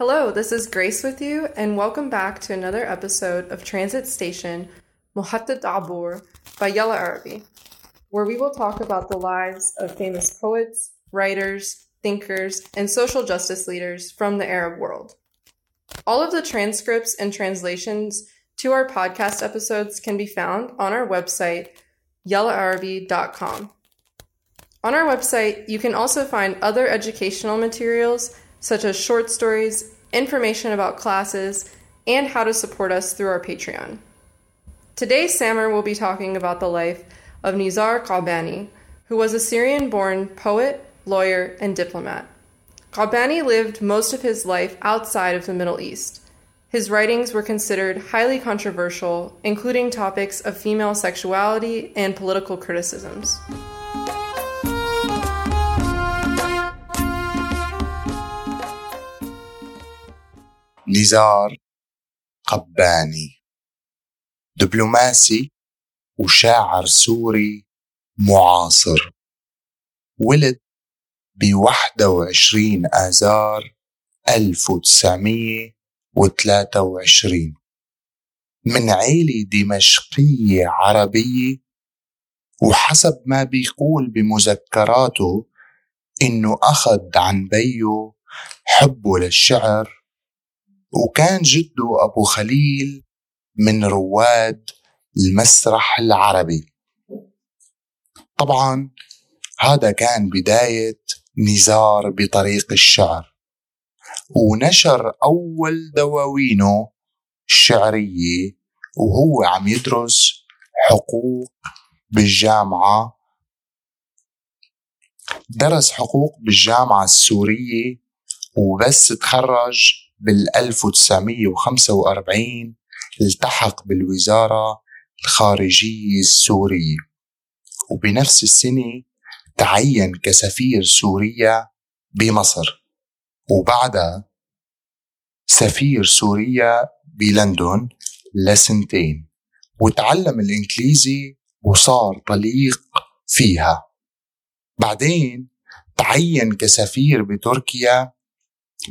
Hello, this is Grace with you, and welcome back to another episode of Transit Station Muhatta Dabur by Yella Arabi, where we will talk about the lives of famous poets, writers, thinkers, and social justice leaders from the Arab world. All of the transcripts and translations to our podcast episodes can be found on our website, yellaarabi.com. On our website, you can also find other educational materials such as short stories, information about classes, and how to support us through our Patreon. Today, Samer will be talking about the life of Nizar Qabbani, who was a Syrian born poet, lawyer, and diplomat. Qabbani lived most of his life outside of the Middle East. His writings were considered highly controversial, including topics of female sexuality and political criticisms. نزار قباني دبلوماسي وشاعر سوري معاصر. ولد ب 21 آذار 1923 من عيلة دمشقية عربية وحسب ما بيقول بمذكراته إنه أخذ عن بيه حبه للشعر وكان جده أبو خليل من رواد المسرح العربي. طبعا هذا كان بداية نزار بطريق الشعر ونشر أول دواوينه الشعرية وهو عم يدرس حقوق بالجامعة درس حقوق بالجامعة السورية وبس تخرج بال 1945 التحق بالوزارة الخارجية السورية. وبنفس السنة تعين كسفير سوريا بمصر. وبعدها سفير سوريا بلندن لسنتين. وتعلم الإنجليزي وصار طليق فيها. بعدين تعين كسفير بتركيا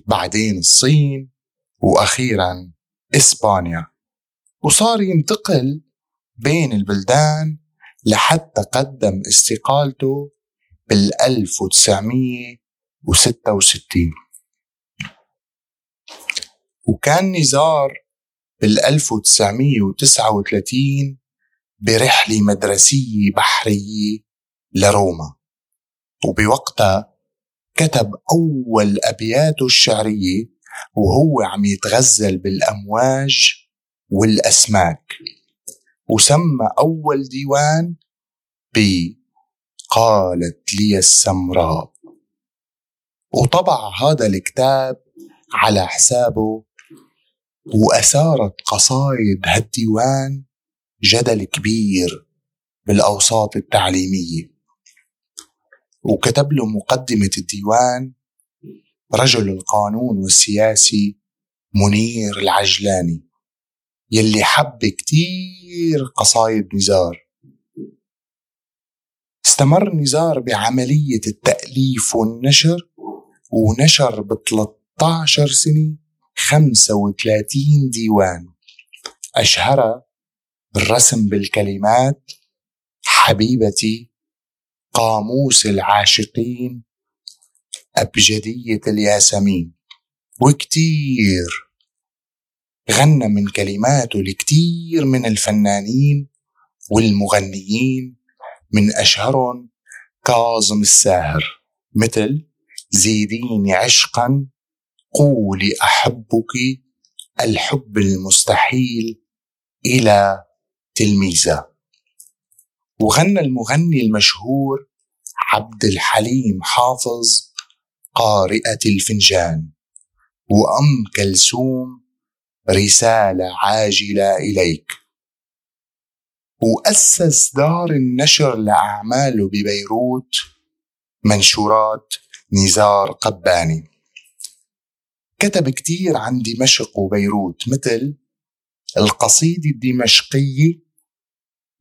بعدين الصين وأخيرا إسبانيا. وصار ينتقل بين البلدان لحتى قدم استقالته بال 1966 وكان نزار بال 1939 برحلة مدرسية بحرية لروما. وبوقتها كتب أول أبياته الشعرية وهو عم يتغزل بالأمواج والأسماك. وسمى أول ديوان ب قالت لي السمراء. وطبع هذا الكتاب على حسابه وأثارت قصايد هالديوان جدل كبير بالأوساط التعليمية. وكتب له مقدمة الديوان رجل القانون والسياسي منير العجلاني يلي حب كتير قصايد نزار. استمر نزار بعملية التأليف والنشر ونشر ب 13 سنة 35 ديوان. أشهرها بالرسم بالكلمات حبيبتي قاموس العاشقين أبجدية الياسمين. وكتير. غنى من كلماته لكتير من الفنانين والمغنيين من أشهرهم كاظم الساهر مثل زيديني عشقا قولي أحبك الحب المستحيل إلى تلميذة. وغنى المغني المشهور عبد الحليم حافظ قارئة الفنجان. وأم كلثوم رسالة عاجلة إليك. وأسس دار النشر لأعماله ببيروت منشورات نزار قباني. كتب كتير عن دمشق وبيروت مثل القصيدة الدمشقية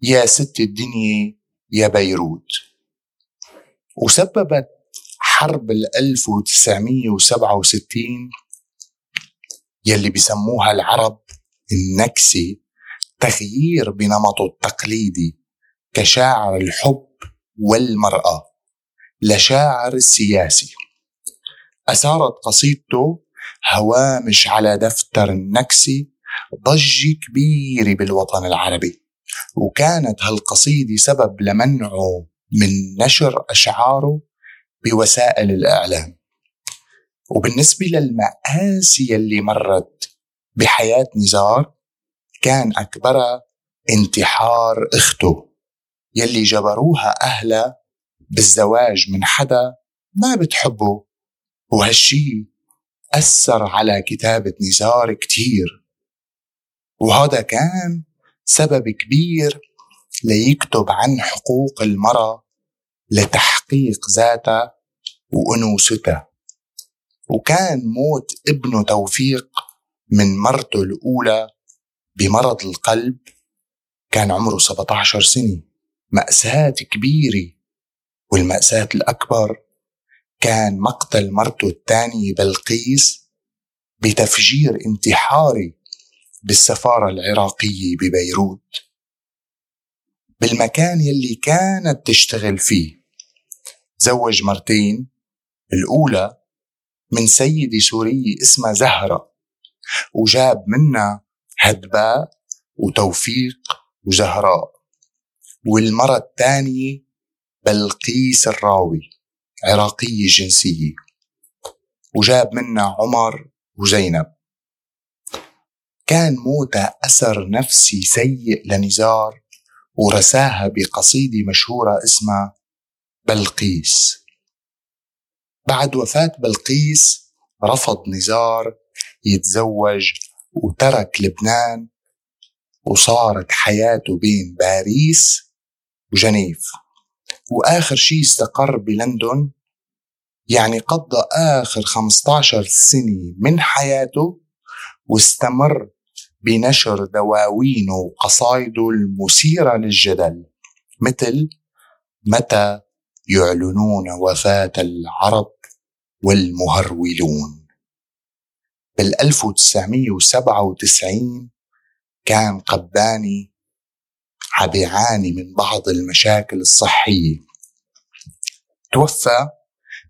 يا ست الدنيا يا بيروت. وسببت حرب ال 1967 يلي بسموها العرب النكسة تغيير بنمطه التقليدي كشاعر الحب والمرأة لشاعر السياسي. أثارت قصيدته هوامش على دفتر النكسة ضجة كبيرة بالوطن العربي. وكانت هالقصيدة سبب لمنعه من نشر أشعاره بوسائل الإعلام. وبالنسبة للمآسي اللي مرت بحياة نزار كان أكبرها انتحار أخته يلي جبروها أهلها بالزواج من حدا ما بتحبه. وهالشي أثر على كتابة نزار كتير. وهذا كان سبب كبير ليكتب عن حقوق المرأة لتحقيق ذاتها وأنوثتها. وكان موت ابنه توفيق من مرته الأولى بمرض القلب كان عمره 17 سنة. مأساة كبيرة والمأساة الأكبر كان مقتل مرته الثانية بلقيس بتفجير انتحاري بالسفارة العراقية ببيروت بالمكان يلي كانت تشتغل فيه. تزوج مرتين الأولى من سيدة سورية اسمها زهرة وجاب منها هدباء وتوفيق وزهراء. والمرة الثانية بلقيس الراوي عراقية جنسية وجاب منها عمر وزينب. كان موتها أثر نفسي سيء لنزار ورساها بقصيدة مشهورة اسمها بلقيس. بعد وفاة بلقيس رفض نزار يتزوج وترك لبنان وصارت حياته بين باريس وجنيف. وآخر شيء استقر بلندن يعني قضى آخر 15 سنة من حياته واستمر بنشر دواوينه وقصايده المثيرة للجدل مثل متى يعلنون وفاة العرب والمهرولون؟ بال 1997 كان قباني عم من بعض المشاكل الصحية. توفى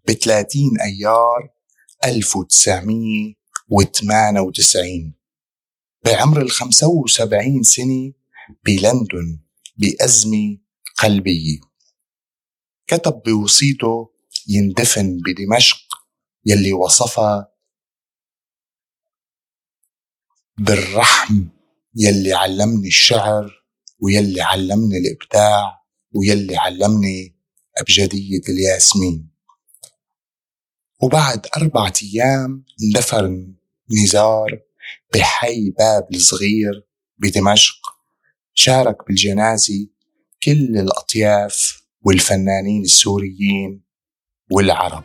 ب 30 أيار 1998 بعمر ال 75 سنة بلندن بأزمة قلبية. كتب بوصيته يندفن بدمشق يلي وصفها بالرحم يلي علمني الشعر ويلي علمني الإبداع ويلي علمني أبجدية الياسمين. وبعد أربعة أيام اندفن نزار بحي باب الصغير بدمشق. شارك بالجنازة كل الأطياف والفنانين السوريين والعرب.